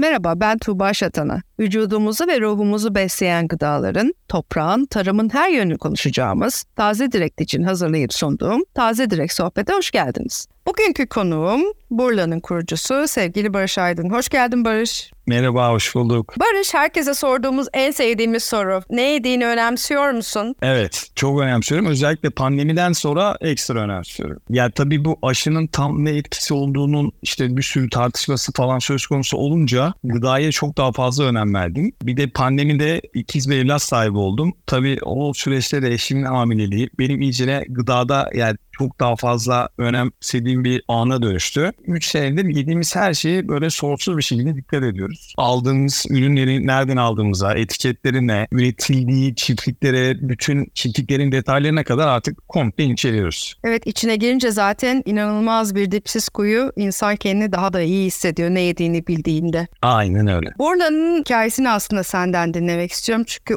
Merhaba ben Tuğba Şatan'a. Vücudumuzu ve ruhumuzu besleyen gıdaların, toprağın, tarımın her yönünü konuşacağımız Taze Direkt için hazırlayıp sunduğum Taze Direkt Sohbet'e hoş geldiniz. Bugünkü konuğum Burla'nın kurucusu sevgili Barış Aydın. Hoş geldin Barış. Merhaba, hoş bulduk. Barış, herkese sorduğumuz en sevdiğimiz soru. Ne yediğini önemsiyor musun? Evet, çok önemsiyorum. Özellikle pandemiden sonra ekstra önemsiyorum. Ya tabii bu aşının tam ne etkisi olduğunun işte bir sürü tartışması falan söz konusu olunca gıdaya çok daha fazla önem verdim. Bir de pandemide ikiz bir evlat sahibi oldum. Tabii o süreçte de eşimin hamileliği benim iyicene gıdada yani çok daha fazla önemsediğim bir ana dönüştü. 3 senedir yediğimiz her şeyi böyle sorunsuz bir şekilde dikkat ediyoruz. Aldığımız ürünleri nereden aldığımıza, etiketleri ne, üretildiği çiftliklere, bütün çiftliklerin detaylarına kadar artık komple inceliyoruz. Evet içine girince zaten inanılmaz bir dipsiz kuyu insan kendini daha da iyi hissediyor ne yediğini bildiğinde. Aynen öyle. Urla'nın hikayesini aslında senden dinlemek istiyorum. Çünkü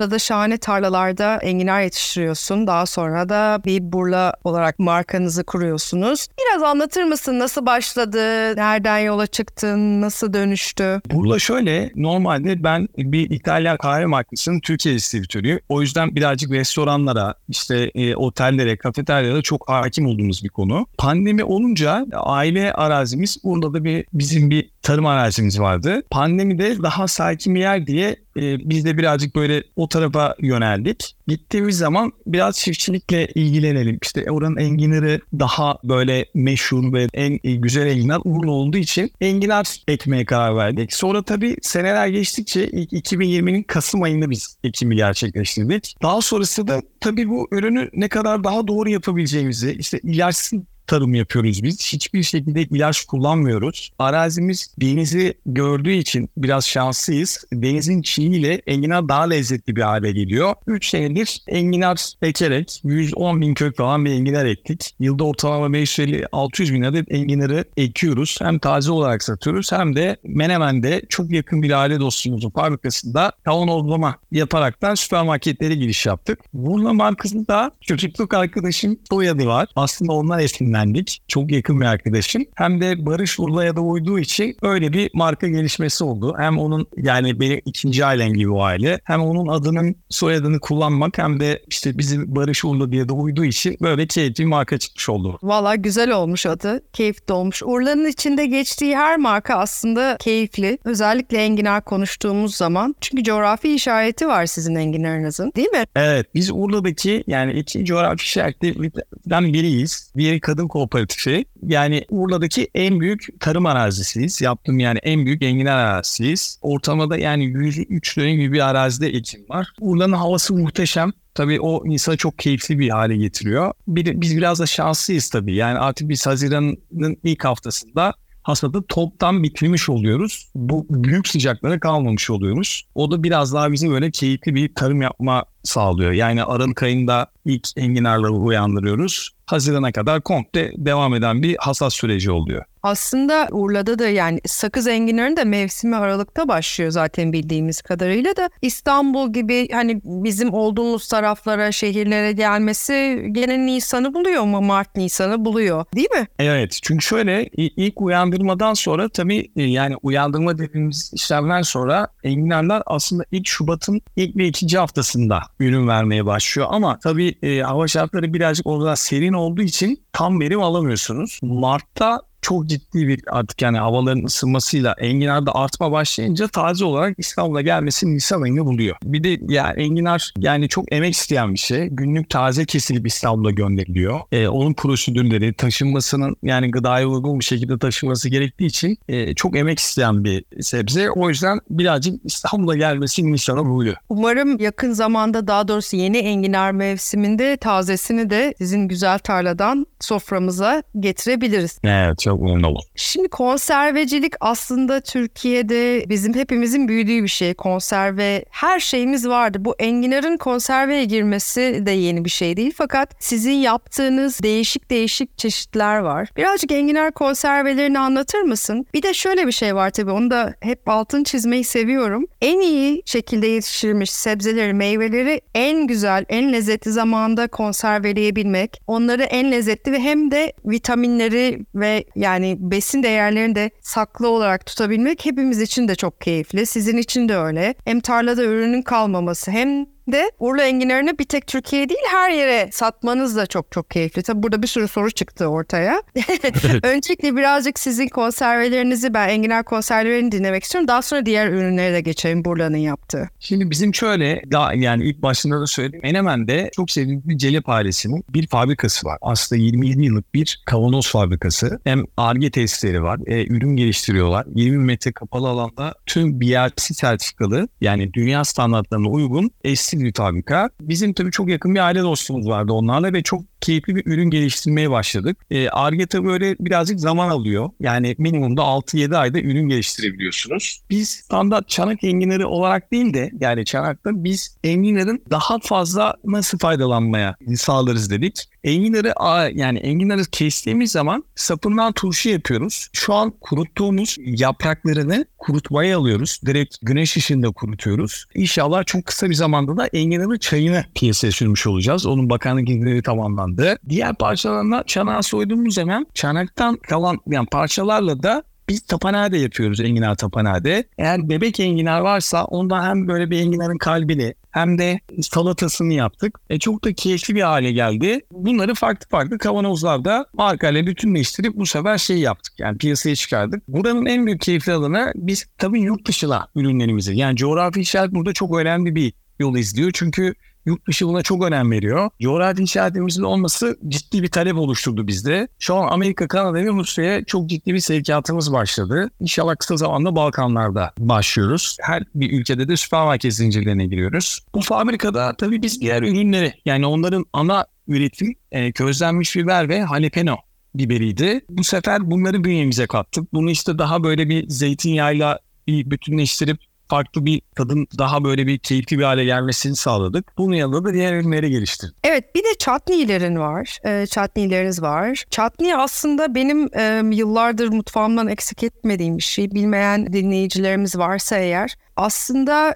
Urla'da şahane tarlalarda enginar yetiştiriyorsun. Daha sonra da bir burla olarak markanızı kuruyorsunuz. Biraz anlatır mısın? Nasıl başladı? Nereden yola çıktın? Nasıl dönüştü? Burla şöyle normalde ben bir İtalyan kahve markasının Türkiye distribütörüyüm. O yüzden birazcık restoranlara, işte e, otellere, kafeteryalara çok hakim olduğumuz bir konu. Pandemi olunca aile arazimiz Urla'da bir bizim bir tarım arazimiz vardı. Pandemide daha sakin bir yer diye e, biz de birazcık böyle o tarafa yöneldik. Gittiğimiz zaman biraz çiftçilikle ilgilenelim. İşte oranın enginarı daha böyle meşhur ve en güzel enginar Urla olduğu için enginar ekmeye karar verdik. Sonra tabii seneler geçtikçe 2020'nin Kasım ayında biz ekimi gerçekleştirdik. Daha sonrasında da tabii bu ürünü ne kadar daha doğru yapabileceğimizi, işte ilaçsız tarım yapıyoruz biz. Hiçbir şekilde ilaç kullanmıyoruz. Arazimiz denizi gördüğü için biraz şanslıyız. Denizin çiğiyle enginar daha lezzetli bir hale geliyor. 3 senedir enginar ekerek 110 bin kök falan bir enginar ektik. Yılda ortalama 550-600 bin adet enginarı ekiyoruz. Hem taze olarak satıyoruz hem de Menemen'de çok yakın bir aile dostumuzun fabrikasında kavanozlama yaparaktan süpermarketlere giriş yaptık. Burla markasında çocukluk arkadaşım soyadı var. Aslında onlar esinler esinlendik. Çok yakın bir arkadaşım. Hem de Barış Urla'ya da uyduğu için öyle bir marka gelişmesi oldu. Hem onun yani benim ikinci ailem gibi o aile. Hem onun adının soyadını kullanmak hem de işte bizim Barış Urla diye de uyduğu için böyle keyifli bir marka çıkmış oldu. Valla güzel olmuş adı. Keyifli olmuş. Urla'nın içinde geçtiği her marka aslında keyifli. Özellikle enginar konuştuğumuz zaman. Çünkü coğrafi işareti var sizin enginarınızın değil mi? Evet. Biz Urla'daki yani iki coğrafi işaretlerinden biriyiz. Diğeri kadın Tarım Kooperatifi. Yani Urla'daki en büyük tarım arazisiyiz. Yaptığım yani en büyük enginar arazisiyiz. Ortamada yani 103 dönüm gibi bir arazide ekim var. Urla'nın havası muhteşem. Tabii o insanı çok keyifli bir hale getiriyor. Bir, biz biraz da şanslıyız tabii. Yani artık biz Haziran'ın ilk haftasında hasadı toptan bitirmiş oluyoruz. Bu büyük sıcaklara kalmamış oluyoruz. O da biraz daha bizi böyle keyifli bir tarım yapma sağlıyor. Yani Aralık ayında ilk enginarları uyandırıyoruz. Hazirana kadar komple devam eden bir hasat süreci oluyor. Aslında Urla'da da yani sakız enginarın da mevsimi Aralık'ta başlıyor zaten bildiğimiz kadarıyla da İstanbul gibi hani bizim olduğumuz taraflara, şehirlere gelmesi gene Nisan'ı buluyor mu? Mart Nisan'ı buluyor değil mi? Evet çünkü şöyle ilk uyandırmadan sonra tabii e, yani uyandırma dediğimiz işlemden sonra enginarlar aslında ilk Şubat'ın ilk ve ikinci haftasında ürün vermeye başlıyor ama tabii e, hava şartları birazcık orada serin olduğu için tam verim alamıyorsunuz. Mart'ta çok ciddi bir artık yani havaların ısınmasıyla enginar da artma başlayınca taze olarak İstanbul'a gelmesi Nisan ayını buluyor. Bir de yani enginar yani çok emek isteyen bir şey. Günlük taze kesilip İstanbul'a gönderiliyor. Ee, onun prosedürleri taşınmasının yani gıdaya uygun bir şekilde taşınması gerektiği için e, çok emek isteyen bir sebze. O yüzden birazcık İstanbul'a gelmesi Nisan'a buluyor. Umarım yakın zamanda daha doğrusu yeni enginar mevsiminde tazesini de sizin güzel tarladan soframıza getirebiliriz. Evet çok oldum. Şimdi konservecilik aslında Türkiye'de bizim hepimizin büyüdüğü bir şey. Konserve her şeyimiz vardı. Bu enginarın konserveye girmesi de yeni bir şey değil. Fakat sizin yaptığınız değişik değişik çeşitler var. Birazcık enginar konservelerini anlatır mısın? Bir de şöyle bir şey var tabii onu da hep altın çizmeyi seviyorum. En iyi şekilde yetiştirilmiş sebzeleri, meyveleri en güzel, en lezzetli zamanda konserveleyebilmek. Onları en lezzetli ve hem de vitaminleri ve Yani besin değerlerini de saklı olarak tutabilmek hepimiz için de çok keyifli. Sizin için de öyle. Hem tarlada ürünün kalmaması hem de Urla enginarını bir tek Türkiye değil her yere satmanız da çok çok keyifli. Tabi burada bir sürü soru çıktı ortaya. Öncelikle birazcık sizin konservelerinizi ben enginar konservelerini dinlemek istiyorum. Daha sonra diğer ürünlere de geçelim Burla'nın yaptığı. Şimdi bizim şöyle daha yani ilk başında da söyledim. Menemen'de çok sevdiğim bir Celep ailesinin bir fabrikası var. Aslında 27 yıllık bir kavanoz fabrikası. Hem ARGE testleri var. E, ürün geliştiriyorlar. 20 metre kapalı alanda tüm BRC sertifikalı yani dünya standartlarına uygun eski bir fabrika. Bizim tabii çok yakın bir aile dostumuz vardı onlarla ve çok keyifli bir ürün geliştirmeye başladık. E, Arge tabii böyle birazcık zaman alıyor. Yani minimumda 6-7 ayda ürün geliştirebiliyorsunuz. Biz standart çanak enginarı olarak değil de yani çanakta biz enginarın daha fazla nasıl faydalanmaya sağlarız dedik. Enginarı yani enginarı kestiğimiz zaman sapından turşu yapıyoruz. Şu an kuruttuğumuz yapraklarını kurutmaya alıyoruz. Direkt güneş ışığında kurutuyoruz. İnşallah çok kısa bir zamanda da enginarın çayını piyasaya sürmüş olacağız. Onun bakanlık izinleri tamamlandı. Diğer parçalarına çanağı soyduğumuz zaman çanaktan kalan yani parçalarla da biz tapanade yapıyoruz enginar tapanade. Eğer bebek enginar varsa ondan hem böyle bir enginarın kalbini hem de salatasını yaptık. E, çok da keyifli bir hale geldi. Bunları farklı farklı kavanozlarda markayla bütünleştirip bu sefer şey yaptık. Yani piyasaya çıkardık. Buranın en büyük keyifli alanı biz tabii yurt dışına ürünlerimizi. Yani coğrafi işaret burada çok önemli bir yol izliyor. Çünkü Yurt dışı buna çok önem veriyor. Coğrafi işaretimizin olması ciddi bir talep oluşturdu bizde. Şu an Amerika, Kanada ve Rusya'ya çok ciddi bir sevkiyatımız başladı. İnşallah kısa zamanda Balkanlarda başlıyoruz. Her bir ülkede de süpermarket zincirlerine giriyoruz. Bu fabrikada tabii biz diğer ürünleri yani onların ana üretim e, közlenmiş biber ve jalapeno biberiydi. Bu sefer bunları bünyemize kattık. Bunu işte daha böyle bir zeytinyağıyla bir bütünleştirip farklı bir tadın daha böyle bir keyifli bir hale gelmesini sağladık. Bunun yanında da diğer ürünleri geliştirdik. Evet bir de chutney'lerin var. E, chutney'leriniz var. Chutney aslında benim e, yıllardır mutfağımdan eksik etmediğim bir şey. Bilmeyen dinleyicilerimiz varsa eğer. Aslında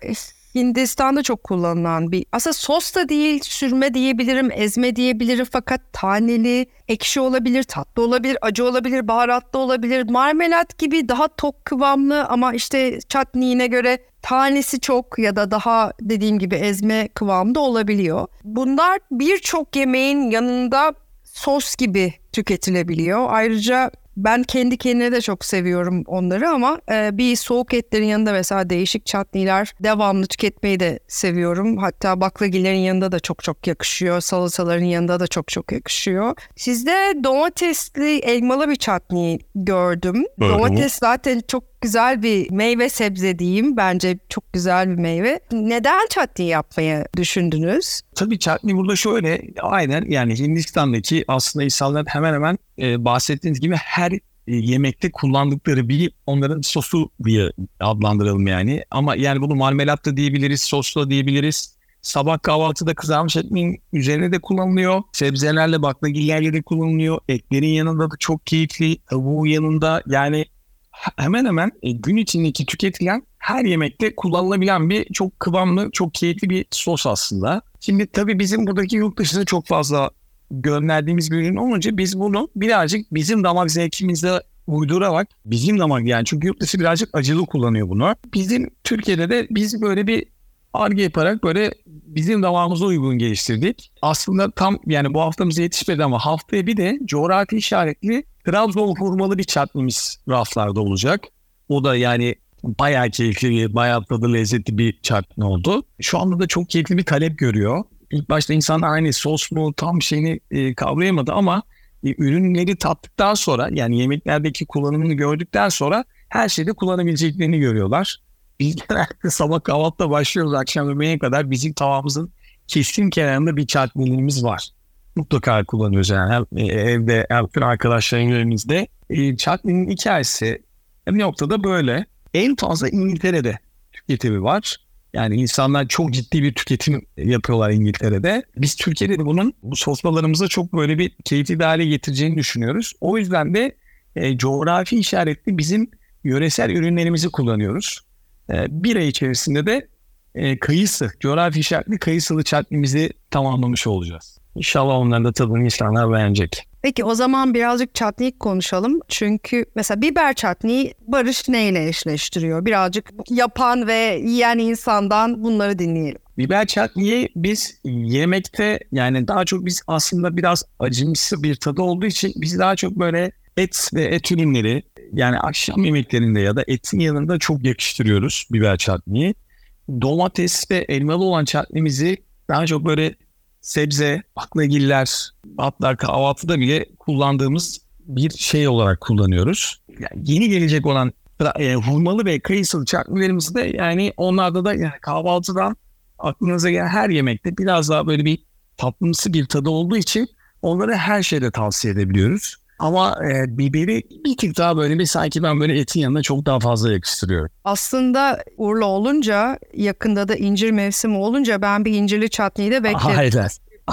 Hindistan'da çok kullanılan bir aslında sos da değil sürme diyebilirim ezme diyebilirim fakat taneli ekşi olabilir tatlı olabilir acı olabilir baharatlı olabilir marmelat gibi daha tok kıvamlı ama işte chutney'ine göre tanesi çok ya da daha dediğim gibi ezme kıvamda olabiliyor. Bunlar birçok yemeğin yanında sos gibi tüketilebiliyor. Ayrıca ben kendi kendine de çok seviyorum onları ama e, bir soğuk etlerin yanında mesela değişik çatniler devamlı tüketmeyi de seviyorum. Hatta baklagillerin yanında da çok çok yakışıyor. Salataların yanında da çok çok yakışıyor. Sizde domatesli elmalı bir çatni gördüm. Öyle Domates mi? zaten çok güzel bir meyve sebze diyeyim. Bence çok güzel bir meyve. Neden çatni yapmayı düşündünüz? Tabii çatni burada şöyle aynen yani Hindistan'daki aslında insanlar hemen hemen e, bahsettiğiniz gibi her e, yemekte kullandıkları bir onların sosu diye adlandıralım yani. Ama yani bunu marmelat da diyebiliriz, sos da diyebiliriz. Sabah kahvaltıda kızarmış ekmeğin üzerine de kullanılıyor. Sebzelerle baklagillerle de kullanılıyor. Eklerin yanında da çok keyifli. Tavuğun yanında yani hemen hemen e, gün içindeki tüketilen her yemekte kullanılabilen bir çok kıvamlı, çok keyifli bir sos aslında. Şimdi tabii bizim buradaki yurt dışında çok fazla gönderdiğimiz bir ürün olunca biz bunu birazcık bizim damak zevkimizde uydurarak bizim damak yani çünkü yurt dışı birazcık acılı kullanıyor bunu. Bizim Türkiye'de de biz böyle bir arge yaparak böyle bizim damağımıza uygun geliştirdik. Aslında tam yani bu haftamıza yetişmedi ama haftaya bir de coğrafi işaretli Trabzon hurmalı bir çatnimiz raflarda olacak. O da yani bayağı keyifli, bayağı tadı lezzetli bir çatni oldu. Şu anda da çok keyifli bir talep görüyor ilk başta insan aynı sos mu tam şeyini e, kavrayamadı ama e, ürünleri tattıktan sonra yani yemeklerdeki kullanımını gördükten sonra her şeyde kullanabileceklerini görüyorlar. Biz genelde sabah kahvaltıda başlıyoruz akşam yemeğe kadar bizim tavamızın kesin kenarında bir çarpmalığımız var. Mutlaka kullanıyoruz yani hem e, evde hem arkadaşların yerimizde. E, chutney'nin hikayesi bir noktada böyle. En fazla İngiltere'de tüketimi var. Yani insanlar çok ciddi bir tüketim yapıyorlar İngiltere'de. Biz Türkiye'de de bunun bu sofralarımıza çok böyle bir keyifli bir hale getireceğini düşünüyoruz. O yüzden de e, coğrafi işaretli bizim yöresel ürünlerimizi kullanıyoruz. E, bir ay içerisinde de e, kayısı, coğrafi işaretli kayısılı çatnimizi tamamlamış olacağız. İnşallah onların da tadını insanlar beğenecek. Peki o zaman birazcık çatniyi konuşalım. Çünkü mesela biber çatniyi Barış neyle eşleştiriyor? Birazcık yapan ve yiyen insandan bunları dinleyelim. Biber çatniyi biz yemekte yani daha çok biz aslında biraz acımsı bir tadı olduğu için biz daha çok böyle et ve et ürünleri yani akşam yemeklerinde ya da etin yanında çok yakıştırıyoruz biber çatniyi. Domates ve elmalı olan çatnimizi daha çok böyle sebze, baklagiller, hatta kahvaltıda bile kullandığımız bir şey olarak kullanıyoruz. Yani yeni gelecek olan e, hurmalı ve kayısılı çatnilerimizi de yani onlarda da yani kahvaltıdan aklınıza gelen her yemekte biraz daha böyle bir tatlımsı bir tadı olduğu için onları her şeyde tavsiye edebiliyoruz. Ama e, biberi bir tık daha böyle bir sanki ben böyle etin yanına çok daha fazla yakıştırıyorum. Aslında Urla olunca yakında da incir mevsimi olunca ben bir incirli çatniyi de beklerim. Aynen.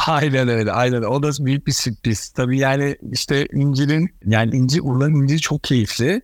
Aynen öyle. Aynen. O da büyük bir sürpriz. Tabii yani işte incirin yani inci Urla'nın inciri çok keyifli.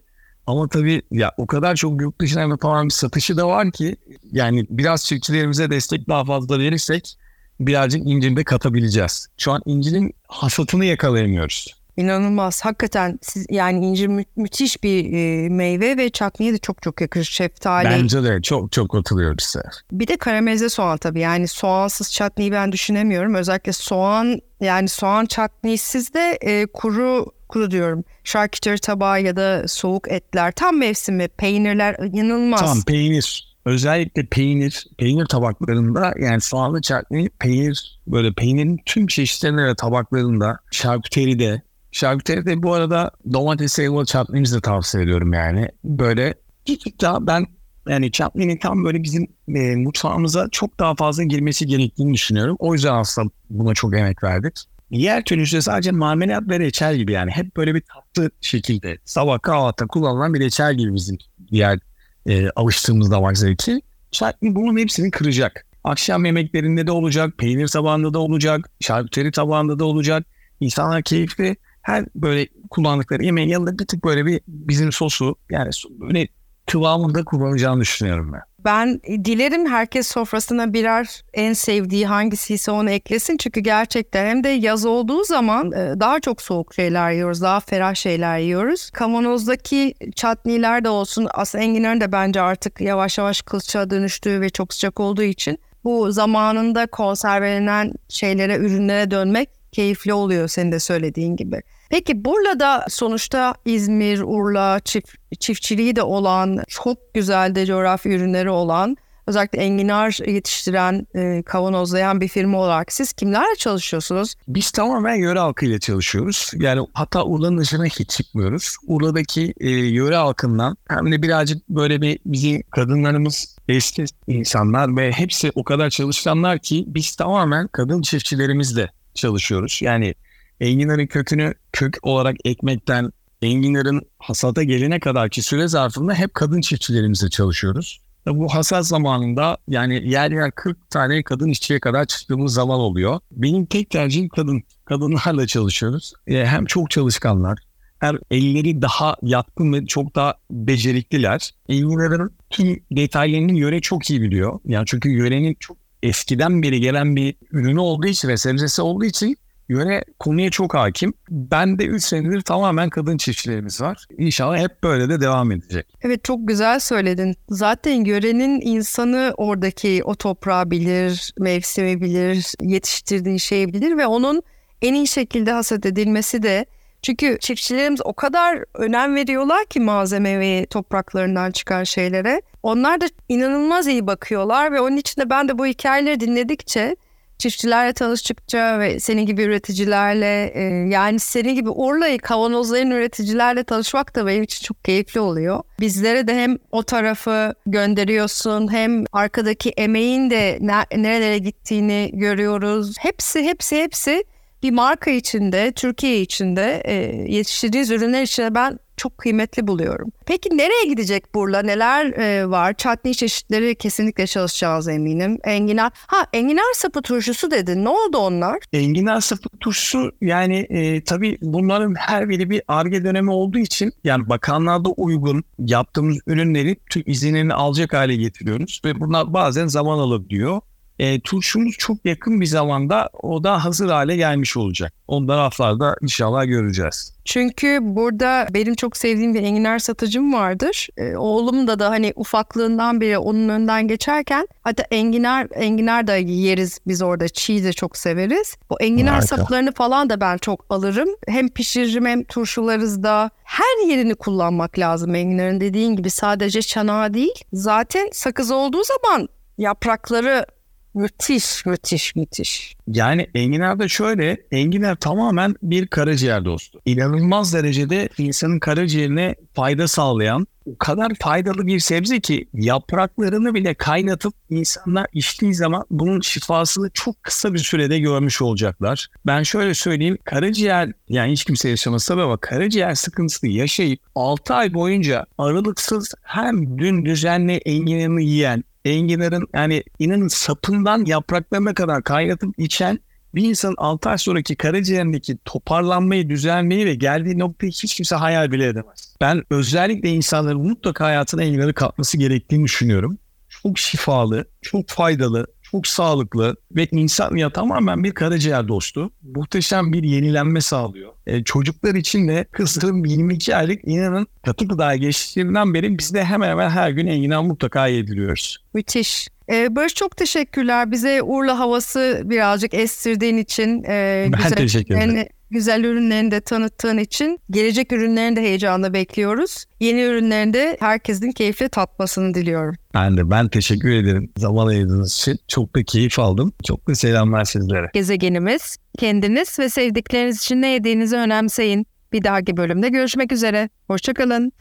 Ama tabii ya o kadar çok yurt dışına yapılan bir satışı da var ki yani biraz çiftçilerimize destek daha fazla verirsek birazcık inciri de katabileceğiz. Şu an incirin hasatını yakalayamıyoruz. İnanılmaz. Hakikaten siz yani incir mü- müthiş bir e, meyve ve çatniye de çok çok yakışır. Şeftali. Bence de çok çok katılıyorum size. Bir de karamelize soğan tabii. Yani soğansız çatniyi ben düşünemiyorum. Özellikle soğan yani soğan çatnisiz de e, kuru kuru diyorum. Şarküteri tabağı ya da soğuk etler tam mevsimi peynirler inanılmaz. Tam peynir. Özellikle peynir, peynir tabaklarında yani soğanlı çatni peynir böyle peynirin tüm çeşitlerinde ve tabaklarında şarküteride Şarküteri bu arada domates elmalı çatnimizi de tavsiye ediyorum yani. Böyle bir tık daha ben yani çatninin tam böyle bizim e, mutfağımıza çok daha fazla girmesi gerektiğini düşünüyorum. O yüzden aslında buna çok emek verdik. Diğer türlüsü sadece marmelat ve reçel gibi yani hep böyle bir tatlı şekilde sabah kahvaltıda kullanılan bir reçel gibi bizim diğer e, alıştığımız damak zevki. Çatni bunun hepsini kıracak. Akşam yemeklerinde de olacak, peynir tabağında da olacak, şarküteri tabağında da olacak. İnsanlar keyifli her böyle kullandıkları yemeğin yanında bir tık böyle bir bizim sosu yani böyle kıvamında kullanacağını düşünüyorum ben. Ben dilerim herkes sofrasına birer en sevdiği hangisiyse onu eklesin. Çünkü gerçekten hem de yaz olduğu zaman e, daha çok soğuk şeyler yiyoruz. Daha ferah şeyler yiyoruz. Kavanozdaki çatniler de olsun. Aslında enginarın da bence artık yavaş yavaş kılçığa dönüştüğü ve çok sıcak olduğu için bu zamanında konservelenen şeylere, ürünlere dönmek keyifli oluyor senin de söylediğin gibi. Peki Burla'da sonuçta İzmir, Urla çift, çiftçiliği de olan, çok güzel de coğrafi ürünleri olan, özellikle enginar yetiştiren, e, kavanozlayan bir firma olarak siz kimlerle çalışıyorsunuz? Biz tamamen yöre halkıyla çalışıyoruz. Yani hatta Urla'nın dışına hiç çıkmıyoruz. Urla'daki e, yöre halkından hem de birazcık böyle bir bizim kadınlarımız eski insanlar ve hepsi o kadar çalışkanlar ki biz tamamen kadın çiftçilerimizle çalışıyoruz. Yani enginarın kökünü kök olarak ekmekten enginarın hasata gelene kadarki süre zarfında hep kadın çiftçilerimizle çalışıyoruz. Bu hasat zamanında yani yer yer 40 tane kadın işçiye kadar çıktığımız zaman oluyor. Benim tek tercihim kadın. Kadınlarla çalışıyoruz. E, hem çok çalışkanlar hem elleri daha yatkın ve çok daha becerikliler. Enginarın tüm detaylarını yöre çok iyi biliyor. Yani çünkü yörenin çok eskiden beri gelen bir ürünü olduğu için ve sebzesi olduğu için yöre konuya çok hakim. Ben de 3 senedir tamamen kadın çiftçilerimiz var. İnşallah hep böyle de devam edecek. Evet çok güzel söyledin. Zaten yörenin insanı oradaki o toprağı bilir, mevsimi bilir, yetiştirdiği şeyi bilir ve onun en iyi şekilde hasat edilmesi de çünkü çiftçilerimiz o kadar önem veriyorlar ki malzeme ve topraklarından çıkan şeylere. Onlar da inanılmaz iyi bakıyorlar ve onun için de ben de bu hikayeleri dinledikçe çiftçilerle tanıştıkça ve senin gibi üreticilerle e, yani senin gibi Urla'yı kavanozların üreticilerle tanışmak da benim için çok keyifli oluyor. Bizlere de hem o tarafı gönderiyorsun hem arkadaki emeğin de ne, nerelere gittiğini görüyoruz. Hepsi hepsi hepsi bir marka içinde, Türkiye içinde e, yetiştirdiğiniz ürünler için ben çok kıymetli buluyorum. Peki nereye gidecek Burla? Neler e, var? Çatni çeşitleri kesinlikle çalışacağız eminim. Enginar. Ha enginar sapı turşusu dedin. Ne oldu onlar? Enginar sapı turşusu yani e, tabii bunların her biri bir arge dönemi olduğu için yani bakanlarda uygun yaptığımız ürünleri tüm izinlerini alacak hale getiriyoruz ve bunlar bazen zaman alabiliyor. E, turşumuz çok yakın bir zamanda o da hazır hale gelmiş olacak. Onu da raflarda inşallah göreceğiz. Çünkü burada benim çok sevdiğim bir enginar satıcım vardır. Ee, oğlum da da hani ufaklığından beri onun önden geçerken hatta enginar enginar da yeriz biz orada çiğ de çok severiz. O enginar Harika. saplarını falan da ben çok alırım. Hem pişiririm hem turşularız da. Her yerini kullanmak lazım enginarın dediğin gibi sadece çanağı değil. Zaten sakız olduğu zaman yaprakları müthiş müthiş müthiş. Yani enginarda şöyle, enginar tamamen bir karaciğer dostu. İnanılmaz derecede insanın karaciğerine fayda sağlayan, o kadar faydalı bir sebze ki yapraklarını bile kaynatıp insanlar içtiği zaman bunun şifasını çok kısa bir sürede görmüş olacaklar. Ben şöyle söyleyeyim, karaciğer yani hiç kimse yaşamaz tabii ama karaciğer sıkıntısı yaşayıp 6 ay boyunca aralıksız hem dün düzenli enginarını yiyen, enginarın yani inanın sapından yapraklarına kadar kaynatıp içen bir insanın 6 ay sonraki karaciğerindeki toparlanmayı, düzelmeyi ve geldiği noktayı hiç kimse hayal bile edemez. Ben özellikle insanların mutlaka hayatına enginarı katması gerektiğini düşünüyorum. Çok şifalı, çok faydalı, çok sağlıklı ve insan ya tamamen bir karaciğer dostu. Muhteşem bir yenilenme sağlıyor. E, çocuklar için de kızlarım 22 aylık inanın katı gıdaya geçtiğinden beri biz de hemen hemen her gün enginar mutlaka yediriyoruz. Müthiş. Ee, Barış çok teşekkürler. Bize Urla havası birazcık estirdiğin için. e, Ben güzel teşekkür ederim. ürünlerini- Güzel ürünlerini de tanıttığın için. Gelecek ürünlerini de heyecanla bekliyoruz. Yeni ürünlerini de herkesin keyifle tatmasını diliyorum. Ben de ben teşekkür ederim zaman ayırdığınız için. Çok da keyif aldım. Çok da selamlar sizlere. Gezegenimiz, kendiniz ve sevdikleriniz için ne yediğinizi önemseyin. Bir dahaki bölümde görüşmek üzere. Hoşçakalın.